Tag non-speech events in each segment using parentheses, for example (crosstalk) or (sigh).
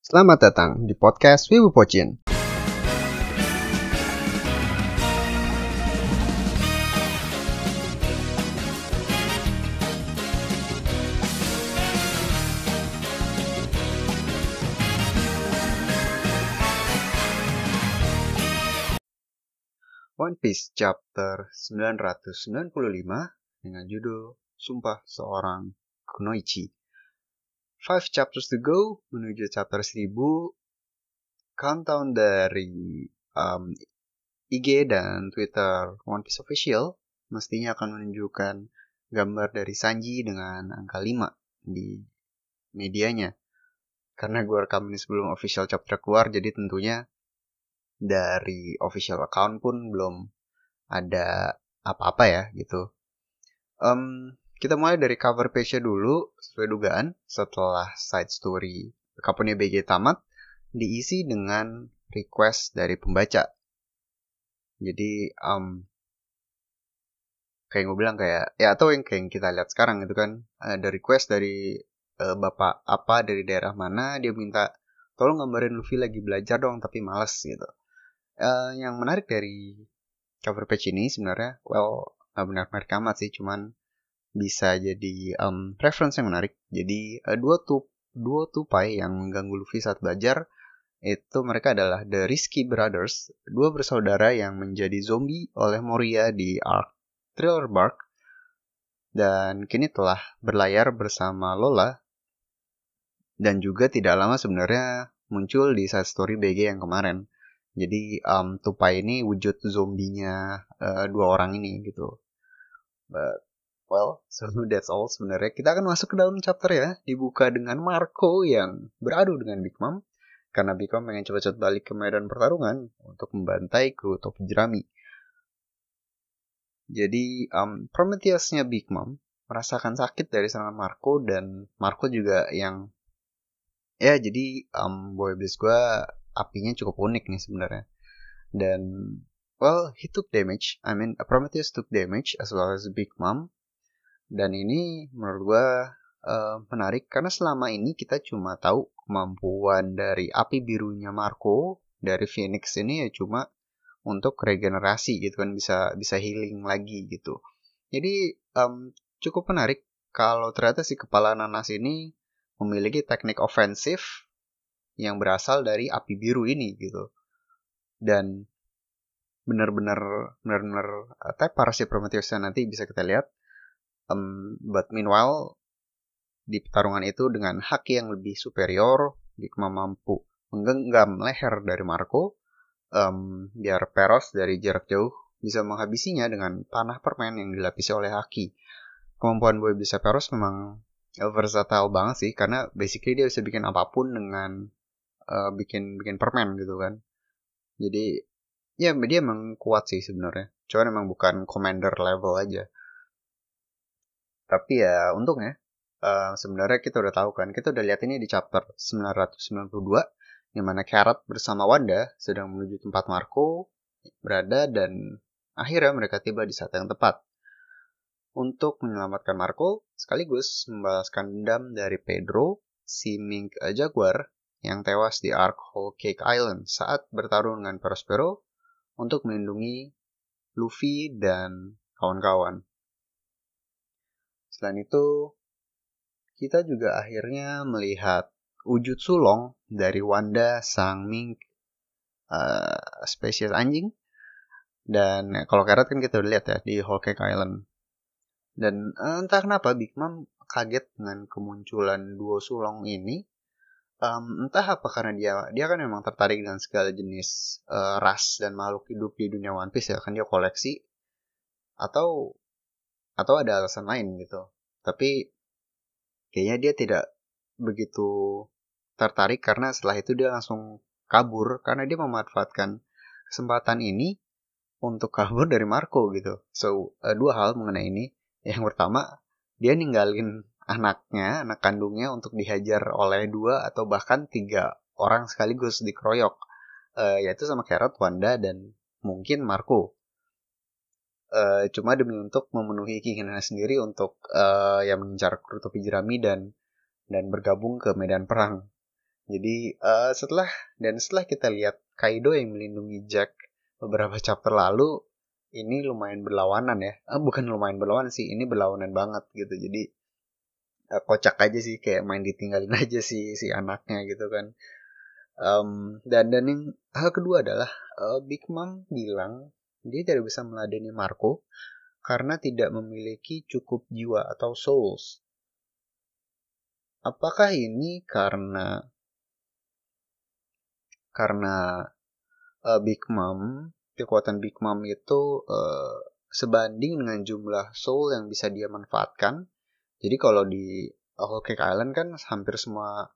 Selamat datang di podcast Wibu Pocin. One Piece chapter 995 dengan judul Sumpah Seorang Kunoichi. Five chapters to go menuju chapter 1000. Countdown dari um, IG dan Twitter One Piece Official mestinya akan menunjukkan gambar dari Sanji dengan angka 5 di medianya. Karena gue rekam ini sebelum official chapter keluar, jadi tentunya dari official account pun belum ada apa-apa ya gitu. Um, kita mulai dari cover page-nya dulu sesuai dugaan setelah side story Kapannya BG tamat diisi dengan request dari pembaca. Jadi um, kayak gue bilang kayak ya atau yang kayak kita lihat sekarang gitu kan ada request dari uh, bapak apa dari daerah mana dia minta tolong gambarin Luffy lagi belajar dong tapi males gitu uh, yang menarik dari cover page ini sebenarnya well benar-benar amat sih cuman bisa jadi um, reference yang menarik jadi uh, dua tup dua tupai yang mengganggu Luffy saat belajar itu mereka adalah The Risky Brothers, dua bersaudara yang menjadi zombie oleh Moria di Ark Thriller Bark dan kini telah berlayar bersama Lola dan juga tidak lama sebenarnya muncul di side story BG yang kemarin. Jadi um, tupai ini wujud zombinya uh, dua orang ini gitu. But well, so that's all sebenarnya. Kita akan masuk ke dalam chapter ya. Dibuka dengan Marco yang beradu dengan Big Mom. Karena Big Mom pengen cepat-cepat balik ke medan pertarungan untuk membantai kru topi jerami. Jadi um, Prometheusnya Big Mom merasakan sakit dari serangan Marco dan Marco juga yang ya jadi um, boy bliss gue apinya cukup unik nih sebenarnya. Dan well, he took damage. I mean, Prometheus took damage as well as Big Mom. Dan ini menurut gue uh, menarik karena selama ini kita cuma tahu kemampuan dari api birunya Marco dari Phoenix ini ya cuma untuk regenerasi gitu kan bisa bisa healing lagi gitu. Jadi um, cukup menarik kalau ternyata si kepala nanas ini memiliki teknik ofensif yang berasal dari api biru ini gitu. Dan benar-benar benar-benar uh, tepar si Prometheus nanti bisa kita lihat. Um, but meanwhile di pertarungan itu dengan haki yang lebih superior, Bigma mampu menggenggam leher dari Marco um, biar Peros dari jarak jauh bisa menghabisinya dengan panah permen yang dilapisi oleh haki. Kemampuan Boy bisa Peros memang versatile banget sih karena basically dia bisa bikin apa pun dengan uh, bikin bikin permen gitu kan. Jadi ya dia emang kuat sih sebenarnya. Cuman emang bukan commander level aja tapi ya untungnya uh, sebenarnya kita udah tahu kan kita udah lihat ini di chapter 992 di mana Carrot bersama Wanda sedang menuju tempat Marco berada dan akhirnya mereka tiba di saat yang tepat untuk menyelamatkan Marco sekaligus membalaskan dendam dari Pedro, si Mink Jaguar yang tewas di Ark Whole Cake Island saat bertarung dengan Prospero untuk melindungi Luffy dan kawan-kawan. Selain itu, kita juga akhirnya melihat wujud sulong dari Wanda sang mink uh, spesies anjing. Dan kalau karet kan kita udah lihat ya di Whole Cake Island. Dan uh, entah kenapa Big Mom kaget dengan kemunculan duo sulong ini um, entah apa karena dia dia kan memang tertarik dengan segala jenis uh, ras dan makhluk hidup di dunia One Piece ya kan dia koleksi atau atau ada alasan lain gitu. Tapi kayaknya dia tidak begitu tertarik karena setelah itu dia langsung kabur. Karena dia memanfaatkan kesempatan ini untuk kabur dari Marco gitu. So uh, dua hal mengenai ini. Yang pertama dia ninggalin anaknya, anak kandungnya untuk dihajar oleh dua atau bahkan tiga orang sekaligus dikeroyok, uh, yaitu sama Carrot, Wanda, dan mungkin Marco. Uh, cuma demi untuk memenuhi keinginannya sendiri untuk uh, yang mengincar kru topi jerami dan dan bergabung ke medan perang. Jadi uh, setelah dan setelah kita lihat Kaido yang melindungi Jack beberapa chapter lalu, ini lumayan berlawanan ya. Ah, bukan lumayan berlawanan sih, ini berlawanan banget gitu. Jadi uh, kocak aja sih kayak main ditinggalin (laughs) aja sih si anaknya gitu kan. Um, dan dan yang hal kedua adalah uh, Big Mom bilang dia tidak bisa meladeni Marco karena tidak memiliki cukup jiwa atau souls. Apakah ini karena karena uh, Big Mom, kekuatan Big Mom itu uh, sebanding dengan jumlah soul yang bisa dia manfaatkan. Jadi kalau di Whole Island kan hampir semua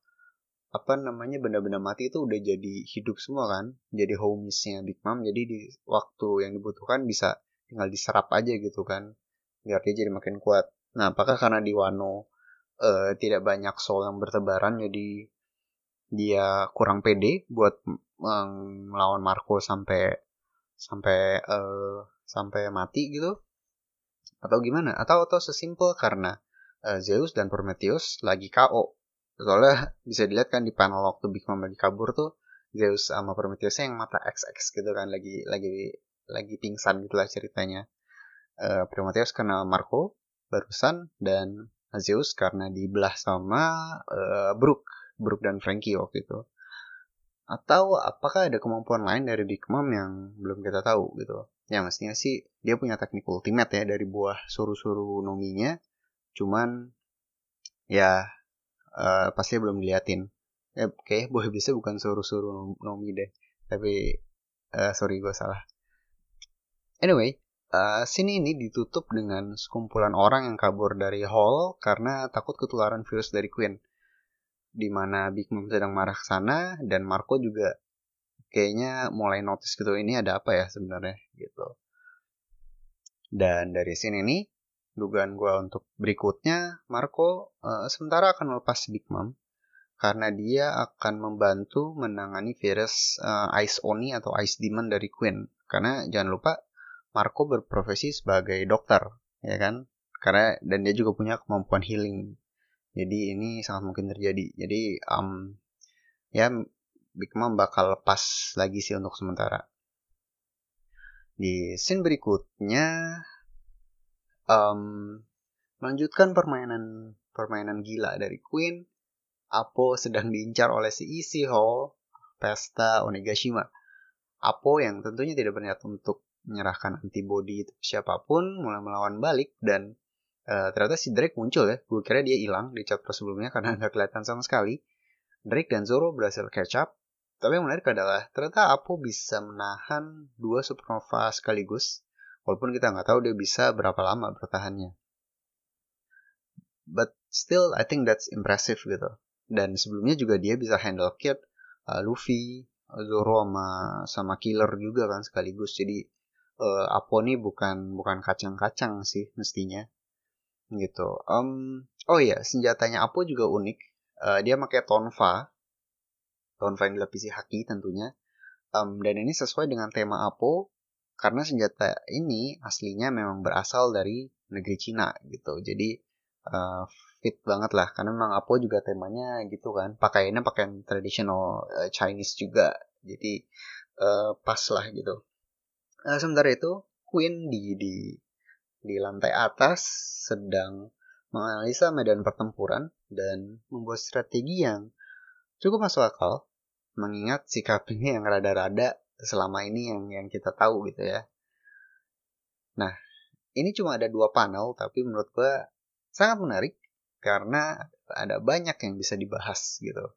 apa namanya benda-benda mati itu udah jadi hidup semua kan jadi homiesnya Big Mom jadi di waktu yang dibutuhkan bisa tinggal diserap aja gitu kan biar dia jadi makin kuat. Nah apakah karena di Wano uh, tidak banyak soul yang bertebaran jadi dia kurang pede buat melawan Marco sampai sampai uh, sampai mati gitu? Atau gimana? Atau atau sesimpel karena uh, Zeus dan Prometheus lagi KO soalnya bisa dilihat kan di panel waktu Big Mom lagi kabur tuh Zeus sama Prometheus yang mata XX gitu kan lagi lagi lagi pingsan gitulah ceritanya. Uh, Prometheus karena Marco barusan dan Zeus karena dibelah sama uh, Brook Brook dan Frankie waktu itu. Atau apakah ada kemampuan lain dari Big Mom yang belum kita tahu gitu? Ya mestinya sih dia punya teknik ultimate ya dari buah suruh-suruh nominya. Cuman ya uh, pasti belum diliatin. Ya kayak boleh bisa bukan suruh-suruh Nomi deh. Tapi uh, sorry gue salah. Anyway uh, sini ini ditutup dengan sekumpulan orang yang kabur dari hall karena takut ketularan virus dari Queen. Di mana Big Mom sedang marah ke sana dan Marco juga kayaknya mulai notice gitu ini ada apa ya sebenarnya? gitu. Dan dari sini nih dugaan gue untuk berikutnya, Marco uh, sementara akan melepas Big Mom karena dia akan membantu menangani virus uh, Ice Oni atau Ice Demon dari Queen. Karena jangan lupa Marco berprofesi sebagai dokter, ya kan? Karena dan dia juga punya kemampuan healing. Jadi ini sangat mungkin terjadi. Jadi um, ya Big Mom bakal lepas lagi sih untuk sementara. Di scene berikutnya um, melanjutkan permainan permainan gila dari Queen. Apo sedang diincar oleh si Isi Hall, pesta Onigashima. Apo yang tentunya tidak berniat untuk menyerahkan antibody itu siapa pun mulai melawan balik dan uh, ternyata si Drake muncul ya. Gue kira dia hilang di chapter sebelumnya karena (laughs) nggak kelihatan sama sekali. Drake dan Zoro berhasil catch up. Tapi yang menarik adalah ternyata Apo bisa menahan dua supernova sekaligus Walaupun kita nggak tahu dia bisa berapa lama bertahannya. But still, I think that's impressive gitu. Dan sebelumnya juga dia bisa handle Kid, uh, Luffy, Zoro sama sama Killer juga kan sekaligus. Jadi uh, Apo nih bukan bukan kacang-kacang sih mestinya gitu. Um, oh iya, senjatanya Apo juga unik. Uh, dia pakai tonfa, tonfa yang dilapisi haki tentunya. Um, dan ini sesuai dengan tema Apo karena senjata ini aslinya memang berasal dari negeri Cina gitu. Jadi uh, fit banget lah karena memang Apo juga temanya gitu kan. Pakaiannya pakaian tradisional uh, Chinese juga. Jadi uh, pas lah gitu. Uh, sementara itu Queen di di di lantai atas sedang menganalisa medan pertempuran dan membuat strategi yang cukup masuk akal mengingat sikapnya yang rada-rada selama ini yang yang kita tahu gitu ya. Nah, ini cuma ada dua panel tapi menurut gue sangat menarik karena ada banyak yang bisa dibahas gitu.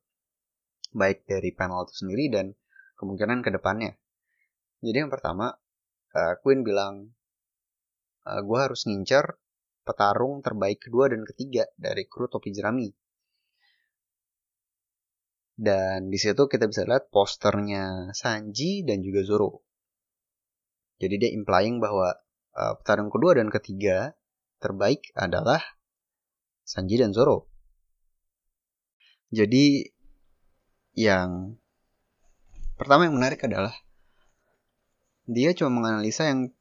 Baik dari panel itu sendiri dan kemungkinan ke depannya. Jadi yang pertama, uh, Queen bilang, uh, eh, gue harus ngincer petarung terbaik kedua dan ketiga dari kru topi jerami dan di situ kita bisa lihat posternya Sanji dan juga Zoro. Jadi dia implying bahwa uh, pertarungan kedua dan ketiga terbaik adalah Sanji dan Zoro. Jadi yang pertama yang menarik adalah dia cuma menganalisa yang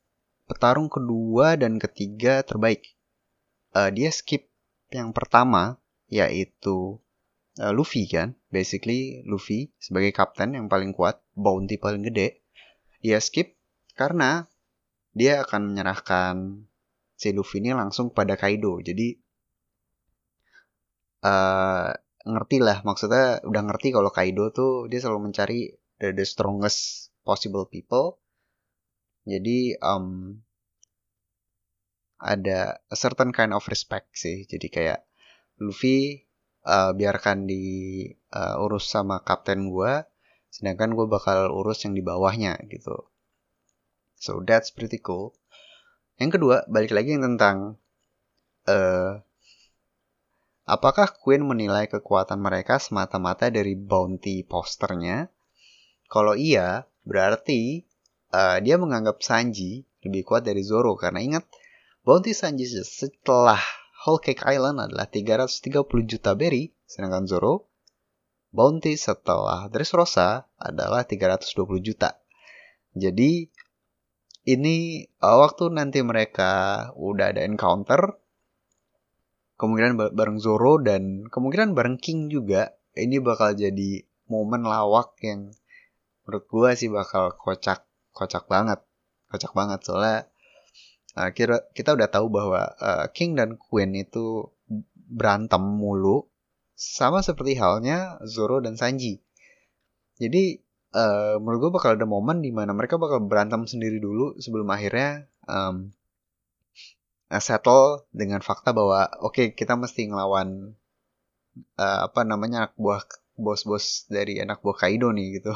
petarung kedua dan ketiga terbaik. Uh, dia skip yang pertama yaitu uh, Luffy kan, basically Luffy sebagai kapten yang paling kuat, bounty paling gede, dia skip karena dia akan menyerahkan si Luffy ini langsung pada Kaido. Jadi uh, ngerti lah maksudnya udah ngerti kalau Kaido tuh dia selalu mencari the, the strongest possible people. Jadi um, ada a certain kind of respect sih. Jadi kayak Luffy uh, biarkan di uh, urus sama kapten gue, sedangkan gue bakal urus yang di bawahnya gitu. So that's pretty cool. Yang kedua, balik lagi yang tentang uh, apakah Queen menilai kekuatan mereka semata-mata dari bounty posternya? Kalau iya, berarti uh, dia menganggap Sanji lebih kuat dari Zoro karena ingat bounty Sanji setelah Whole Cake Island adalah 330 juta berry, sedangkan Zoro bounty setelah Dressrosa adalah 320 juta. Jadi ini uh, waktu nanti mereka udah ada encounter kemungkinan bareng Zoro dan kemungkinan bareng King juga ini bakal jadi momen lawak yang menurut gue sih bakal kocak kocak banget kocak banget soalnya uh, kita kita udah tahu bahwa uh, King dan Queen itu berantem mulu sama seperti halnya Zoro dan Sanji. Jadi uh, menurut gue bakal ada momen di mana mereka bakal berantem sendiri dulu sebelum akhirnya um, settle dengan fakta bahwa oke okay, kita mesti ngelawan uh, apa namanya anak buah bos-bos dari anak buah Kaido nih gitu.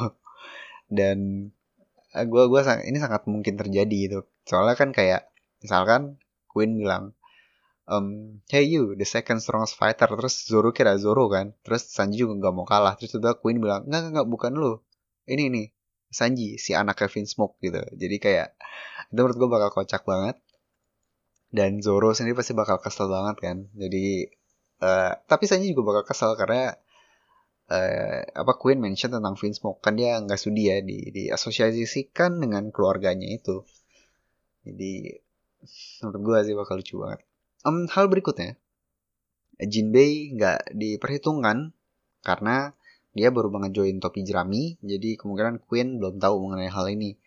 Dan uh, gue ini sangat mungkin terjadi gitu. Soalnya kan kayak misalkan Queen bilang um, hey you the second strongest fighter. Terus Zoro kira Zoro kan terus Sanji juga nggak mau kalah. Terus tiba Queen bilang nggak nggak bukan lu. Ini nih Sanji si anak Kevin Smoke gitu. Jadi kayak itu menurut gue bakal kocak banget. Dan Zoro sendiri pasti bakal kesel banget kan. Jadi uh, tapi Sanji juga bakal kesel karena uh, apa Queen mention tentang Vince Smoke. Kan dia nggak sudi ya di diasosiasikan dengan keluarganya itu. Jadi menurut gue sih bakal lucu banget um, hal berikutnya Jinbei nggak diperhitungkan karena dia baru banget join topi jerami, jadi kemungkinan Queen belum tahu mengenai hal ini.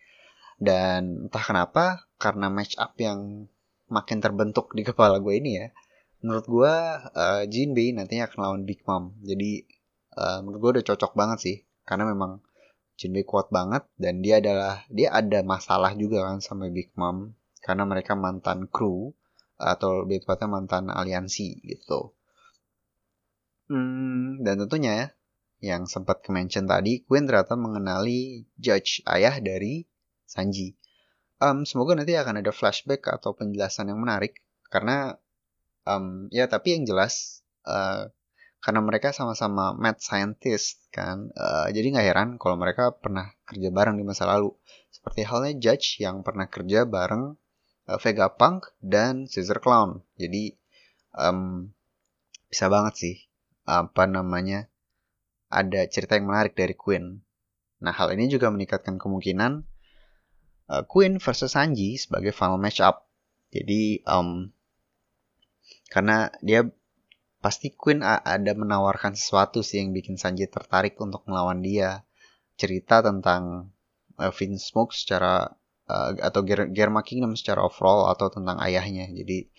Dan entah kenapa, karena match up yang makin terbentuk di kepala gue ini ya, menurut gue uh, Jinbei nantinya akan lawan Big Mom. Jadi uh, menurut gue udah cocok banget sih, karena memang Jinbei kuat banget dan dia adalah dia ada masalah juga kan sama Big Mom karena mereka mantan kru atau lebih tepatnya mantan aliansi gitu. Hmm, dan tentunya ya, yang sempat ke-mention tadi, Queen ternyata mengenali Judge, ayah dari Sanji. Um, semoga nanti akan ada flashback atau penjelasan yang menarik, karena um, ya tapi yang jelas uh, karena mereka sama-sama mad scientist kan, uh, jadi nggak heran kalau mereka pernah kerja bareng di masa lalu. Seperti halnya Judge yang pernah kerja bareng uh, Vega Punk dan Caesar Clown. Jadi um, bisa banget sih apa namanya ada cerita yang menarik dari Queen. Nah, hal ini juga meningkatkan kemungkinan uh, Queen versus Sanji sebagai final match up. Jadi, um, karena dia pasti Queen ada menawarkan sesuatu sih yang bikin Sanji tertarik untuk melawan dia. Cerita tentang uh, Vince Smoke secara uh, atau Germa Kingdom secara overall atau tentang ayahnya. Jadi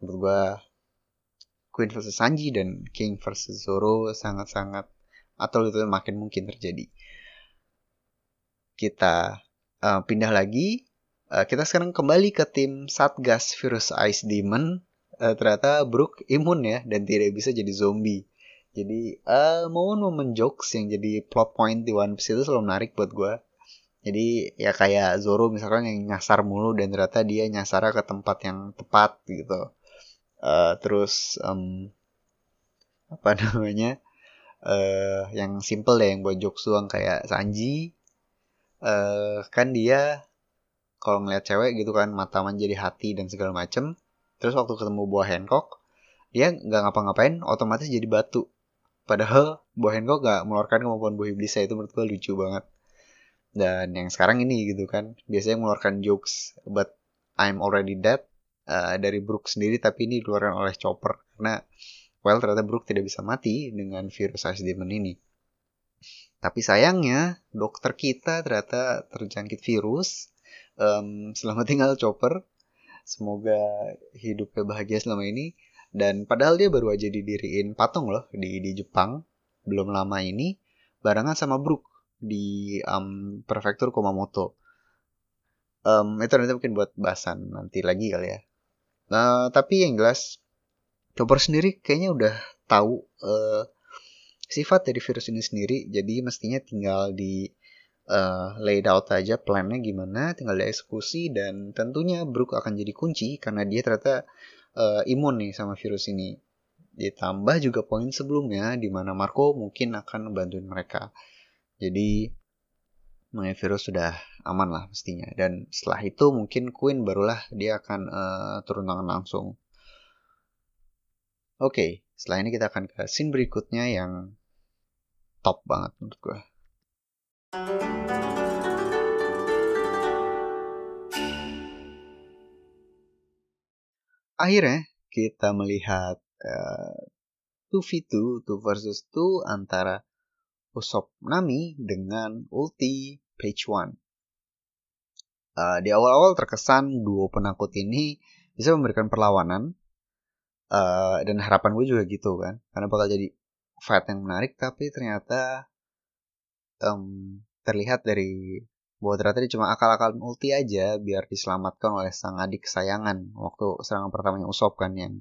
menurut gue Queen versus Sanji dan King versus Zoro sangat-sangat atau itu makin mungkin terjadi. Kita uh, pindah lagi. Uh, kita sekarang kembali ke tim Satgas Virus Ice Demon. Uh, ternyata Brook imun ya dan tidak bisa jadi zombie. Jadi uh, momen-momen jokes yang jadi plot point di One Piece itu selalu menarik buat gue. Jadi ya kayak Zoro misalkan yang nyasar mulu dan ternyata dia nyasar ke tempat yang tepat gitu. Uh, terus um, apa (laughs) namanya? uh, yang simple deh yang buat jokes doang kayak Sanji uh, kan dia kalau ngeliat cewek gitu kan mata menjadi hati dan segala macem terus waktu ketemu buah Hancock dia nggak ngapa-ngapain otomatis jadi batu padahal buah Hancock nggak mengeluarkan kemampuan buah iblisnya itu menurut gue lucu banget dan yang sekarang ini gitu kan biasanya mengeluarkan jokes but I'm already dead uh, dari Brook sendiri tapi ini dikeluarkan oleh Chopper karena well ternyata Brooke tidak bisa mati dengan virus Ice Demon ini. Tapi sayangnya dokter kita ternyata terjangkit virus. Um, selamat tinggal Chopper. Semoga hidupnya bahagia selama ini. Dan padahal dia baru aja didiriin patung loh di di Jepang belum lama ini barengan sama Brooke di um, prefektur Kumamoto. Um, itu nanti mungkin buat bahasan nanti lagi kali ya. Nah, tapi yang jelas Chopper sendiri kayaknya udah tahu uh, sifat dari virus ini sendiri, jadi mestinya tinggal di uh, laid out aja plannya gimana, tinggal dieksekusi dan tentunya Brook akan jadi kunci karena dia ternyata uh, imun nih sama virus ini. Ditambah juga poin sebelumnya di mana Marco mungkin akan membantuin mereka. Jadi mengenai virus sudah aman lah mestinya. Dan setelah itu mungkin Queen barulah dia akan uh, turun tangan langsung. Oke, okay, setelah ini kita akan ke scene berikutnya yang top banget menurut gue. Akhirnya kita melihat uh, 2v2, 2 versus 2 antara Usopp Nami dengan ulti page 1. Uh, di awal-awal terkesan duo penakut ini bisa memberikan perlawanan uh, dan harapan gue juga gitu kan karena bakal jadi fight yang menarik tapi ternyata um, terlihat dari bahwa ternyata dia cuma akal-akalan ulti aja biar diselamatkan oleh sang adik kesayangan waktu serangan pertamanya Usopp kan yang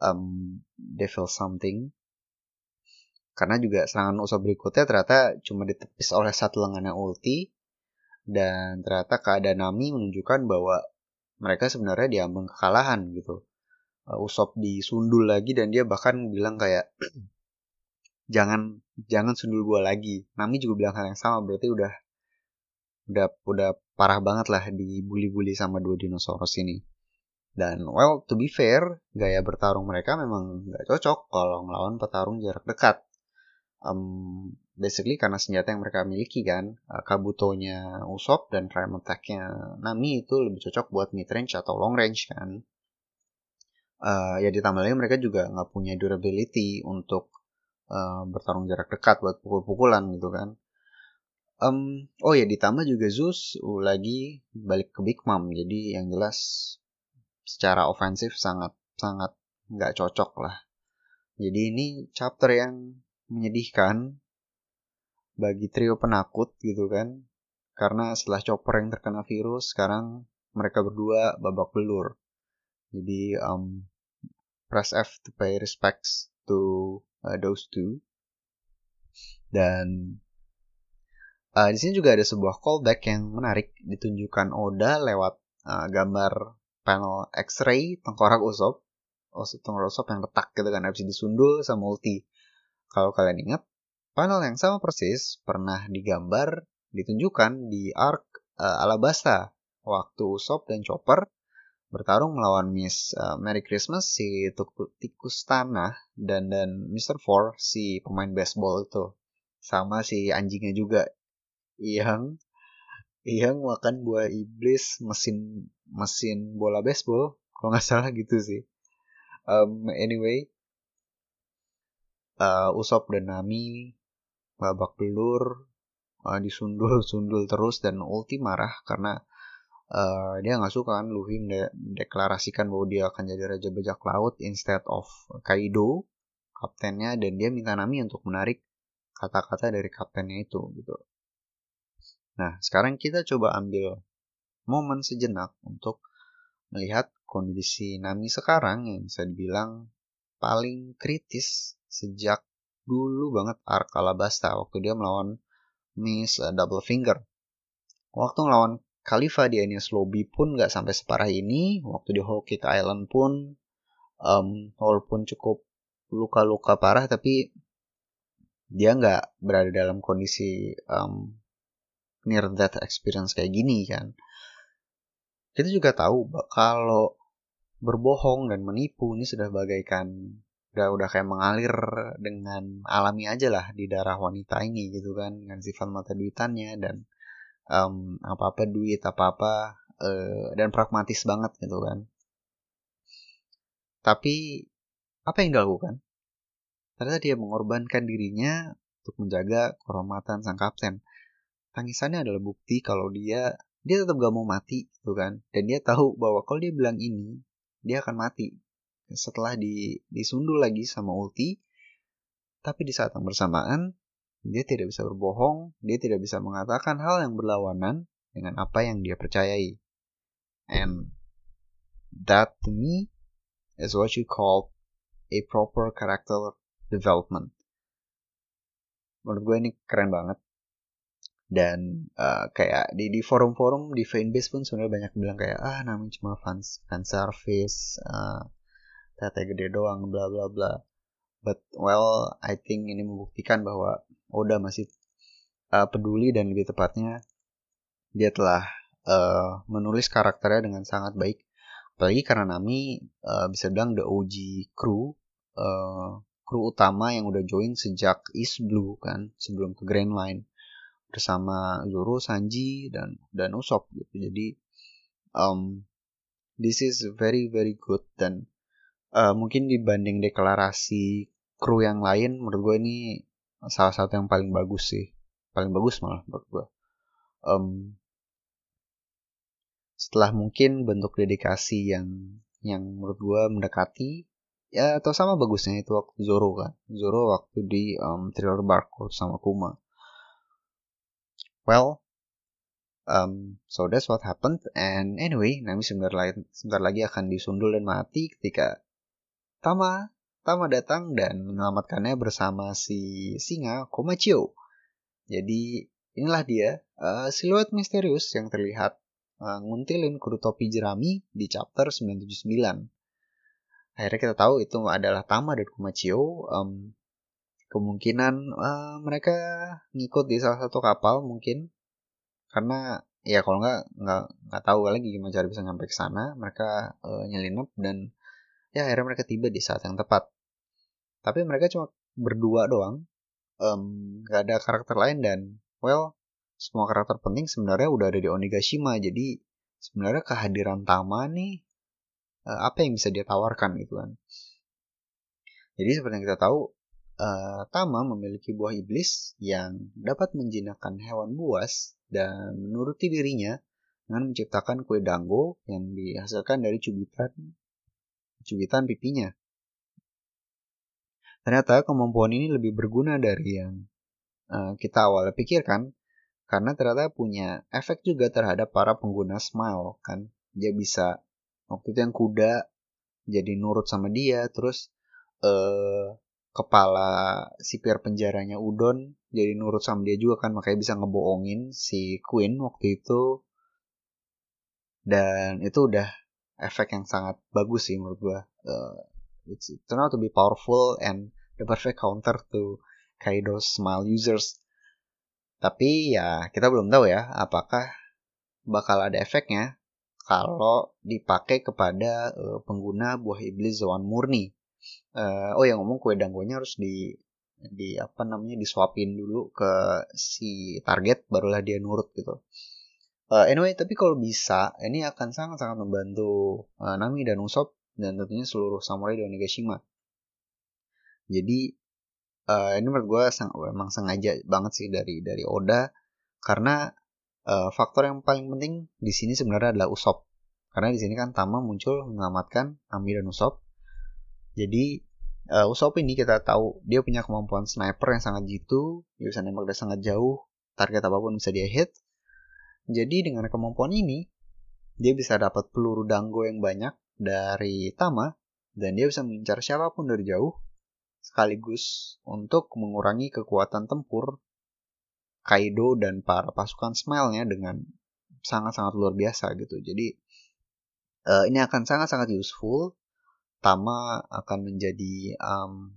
um, Devil Something karena juga serangan Usopp berikutnya ternyata cuma ditepis oleh satu lengan yang ulti. Dan ternyata keadaan Nami menunjukkan bahwa mereka sebenarnya diambang kekalahan gitu. Uh, Usopp disundul lagi dan dia bahkan bilang kayak (clears throat) jangan jangan sundul gua lagi. Nami juga bilang hal yang sama berarti udah udah udah parah banget lah dibully-bully sama dua dinosaurus ini. Dan well to be fair, gaya bertarung mereka memang gak cocok kalau ngelawan petarung jarak dekat um, basically karena senjata yang mereka miliki kan. Uh, Kabuto-nya Usopp dan Prime Attack-nya Nami itu lebih cocok buat mid range atau long range kan. Uh, ya ditambah lagi mereka juga nggak punya durability untuk uh, bertarung jarak dekat buat pukul-pukulan gitu kan. Um, oh ya ditambah juga Zeus uh, lagi balik ke Big Mom. Jadi yang jelas secara ofensif sangat sangat nggak cocok lah. Jadi ini chapter yang menyedihkan bagi trio penakut gitu kan. Karena setelah Chopper yang terkena virus, sekarang mereka berdua babak belur. Jadi um, press F to pay respects to uh, those two. Dan uh, di sini juga ada sebuah callback yang menarik ditunjukkan Oda lewat uh, gambar panel X-ray tengkorak Usopp. Tengkorak Usopp yang retak gitu kan habis disundul sama ulti. Kalau kalian ingat, panel yang sama persis pernah digambar, ditunjukkan di arc uh, Alabasta waktu Usopp dan Chopper bertarung melawan Miss uh, Merry Christmas si tikus tanah dan dan Mr. Four si pemain baseball itu. Sama si anjingnya juga. Yang yang makan buah iblis mesin mesin bola baseball. Kalau nggak salah gitu sih. Um, anyway uh, Usop dan Nami babak belur uh, disundul-sundul terus dan Ulti marah karena uh, dia nggak suka kan Luffy mendeklarasikan bahwa dia akan jadi raja bajak laut instead of Kaido kaptennya dan dia minta Nami untuk menarik kata-kata dari kaptennya itu gitu. Nah, sekarang kita coba ambil momen sejenak untuk melihat kondisi Nami sekarang yang bisa dibilang paling kritis sejak dulu banget Ark Alabasta waktu dia melawan Miss uh, Double Finger. Waktu melawan Khalifa di Enies Lobby pun nggak sampai separah ini. Waktu di Whole Cake Island pun um, walaupun cukup luka-luka parah tapi dia nggak berada dalam kondisi um, near death experience kayak gini kan. Kita juga tahu kalau berbohong dan menipu ini sudah bagaikan udah udah kayak mengalir dengan alami aja lah di darah wanita ini gitu kan dengan sifat mata duitannya dan um, apa apa duit apa apa uh, dan pragmatis banget gitu kan. Tapi apa yang dilakukan? Ternyata dia mengorbankan dirinya untuk menjaga kehormatan sang kapten. Tangisannya adalah bukti kalau dia dia tetap gak mau mati gitu kan. Dan dia tahu bahwa kalau dia bilang ini dia akan mati setelah di, disundul lagi sama ulti tapi di saat yang bersamaan dia tidak bisa berbohong dia tidak bisa mengatakan hal yang berlawanan dengan apa yang dia percayai. And that to me is what you call a proper character development. Menurut gue ini keren banget. Dan uh, kayak di di forum-forum di fanbase pun sebenarnya banyak bilang kayak ah namanya cuma fans fan service uh, tete gede doang bla bla bla. But well I think ini membuktikan bahwa Oda masih uh, peduli dan lebih tepatnya dia telah uh, menulis karakternya dengan sangat baik. Apalagi karena Nami uh, bisa bilang the OG crew uh, kru utama yang udah join sejak East Blue kan sebelum ke Grand Line. Bersama Zoro, Sanji dan dan Usopp gitu. Jadi um, this is very very good dan uh, mungkin dibanding deklarasi kru yang lain menurut gue ini salah satu yang paling bagus sih. Paling bagus malah menurut gue um, setelah mungkin bentuk dedikasi yang yang menurut gue mendekati ya atau sama bagusnya itu waktu Zoro kan. Zoro waktu di um, Thriller Bark sama Kuma. Well, um, so that's what happened. And anyway, Nami sebentar lagi akan disundul dan mati ketika Tama Tama datang dan menyelamatkannya bersama si singa Komachio. Jadi inilah dia uh, siluet misterius yang terlihat uh, nguntilin kudu topi jerami di chapter 979. Akhirnya kita tahu itu adalah Tama dan Komachio. Um, kemungkinan uh, mereka ngikut di salah satu kapal mungkin karena ya kalau nggak nggak nggak tahu lagi gimana cara bisa nyampe ke sana mereka uh, nyelinap dan ya akhirnya mereka tiba di saat yang tepat. Tapi mereka cuma berdua doang. Um, ada karakter lain dan well semua karakter penting sebenarnya udah ada di Onigashima. Jadi sebenarnya kehadiran Tama nih uh, apa yang bisa dia tawarkan gitu kan. Jadi seperti yang kita tahu uh, Tama memiliki buah iblis yang dapat menjinakkan hewan buas dan menuruti dirinya dengan menciptakan kue dango yang dihasilkan dari cubitan cubitan pipinya. Ternyata kemampuan ini lebih berguna dari yang uh, kita awalnya pikirkan karena ternyata punya efek juga terhadap para pengguna smile kan. Dia bisa waktu itu yang kuda jadi nurut sama dia terus uh, kepala sipir penjaranya Udon jadi nurut sama dia juga kan makanya bisa ngebohongin si Queen waktu itu dan itu udah efek yang sangat bagus sih menurut gua. Uh, it turned out to be powerful and the perfect counter to Kaido's smile users. Tapi ya kita belum tahu ya apakah bakal ada efeknya kalau dipakai kepada uh, pengguna buah iblis Zoan murni. Uh, oh yang ngomong kue danggonya harus di di apa namanya disuapin dulu ke si target barulah dia nurut gitu uh, anyway tapi kalau bisa ini akan sangat sangat membantu uh, Nami dan Usopp dan tentunya seluruh samurai di Onigashima jadi uh, ini menurut gue sang, memang sengaja banget sih dari dari Oda karena uh, faktor yang paling penting di sini sebenarnya adalah Usopp. Karena di sini kan Tama muncul menyelamatkan Nami dan Usopp. Jadi uh, Usopp ini kita tahu dia punya kemampuan sniper yang sangat jitu, dia bisa nembak dari sangat jauh, target apa pun bisa dia hit. Jadi dengan kemampuan ini, dia bisa dapat peluru danggo yang banyak dari Tama, dan dia bisa mengincar siapa pun dari jauh, sekaligus untuk mengurangi kekuatan tempur Kaido dan para pasukan Smile-nya dengan sangat-sangat luar biasa gitu. Jadi uh, ini akan sangat-sangat useful Tama akan menjadi um,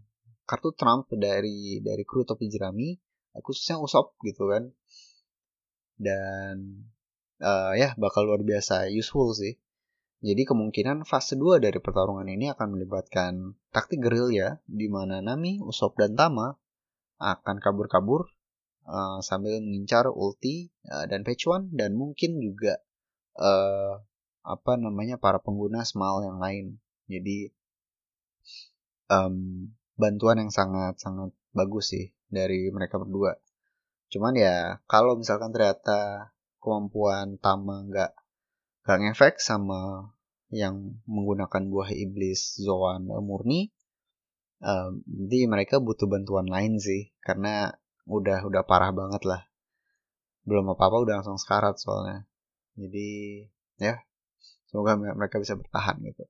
kartu Trump dari dari kru topi jerami khususnya Usop gitu kan dan uh, ya bakal luar biasa useful sih jadi kemungkinan fase 2 dari pertarungan ini akan melibatkan taktik gerilya di mana Nami, Usop dan Tama akan kabur-kabur uh, sambil mengincar ulti uh, dan Pechuan dan mungkin juga uh, apa namanya para pengguna Smile yang lain jadi um, bantuan yang sangat-sangat bagus sih dari mereka berdua. Cuman ya kalau misalkan ternyata kemampuan Tama nggak nggak ngefek sama yang menggunakan buah iblis Zoan murni, um, mereka butuh bantuan lain sih karena udah udah parah banget lah. Belum apa apa udah langsung sekarat soalnya. Jadi ya semoga mereka bisa bertahan gitu.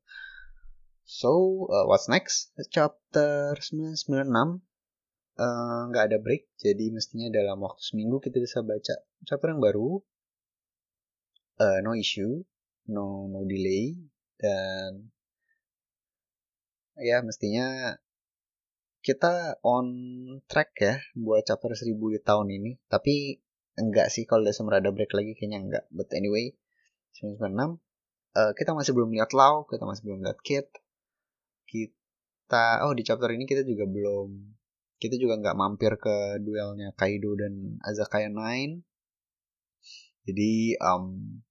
So, uh, what's next? Chapter 996 uh, nggak ada break, jadi mestinya dalam waktu seminggu kita bisa baca chapter yang baru. Uh, no issue, no no delay, dan ya mestinya kita on track ya buat chapter 1000 di tahun ini. Tapi enggak sih kalau Desember ada break lagi kayaknya enggak. But anyway, 996 uh, kita masih belum lihat Lau, kita masih belum lihat Kit. Kita oh di chapter ini kita juga belum kita juga nggak mampir ke duelnya Kaido dan Azakaya Nine. Jadi um,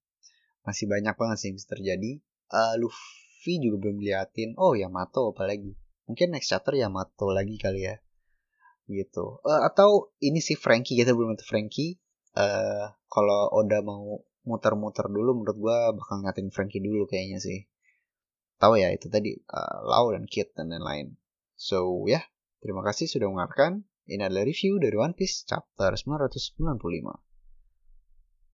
masih banyak banget sih yang terjadi. Uh, Luffy juga belum liatin. Oh Yamato apalagi. Mungkin next chapter Yamato lagi kali ya. Gitu. Uh, atau ini sih Frankie kita belum lihat Frankie. Uh, kalau Oda mau muter-muter dulu menurut gue bakal ngatin Frankie dulu kayaknya sih tahu ya itu tadi uh, Lau dan Kit dan lain-lain. So ya, yeah, terima kasih sudah mendengarkan. Ini adalah review dari One Piece chapter 995.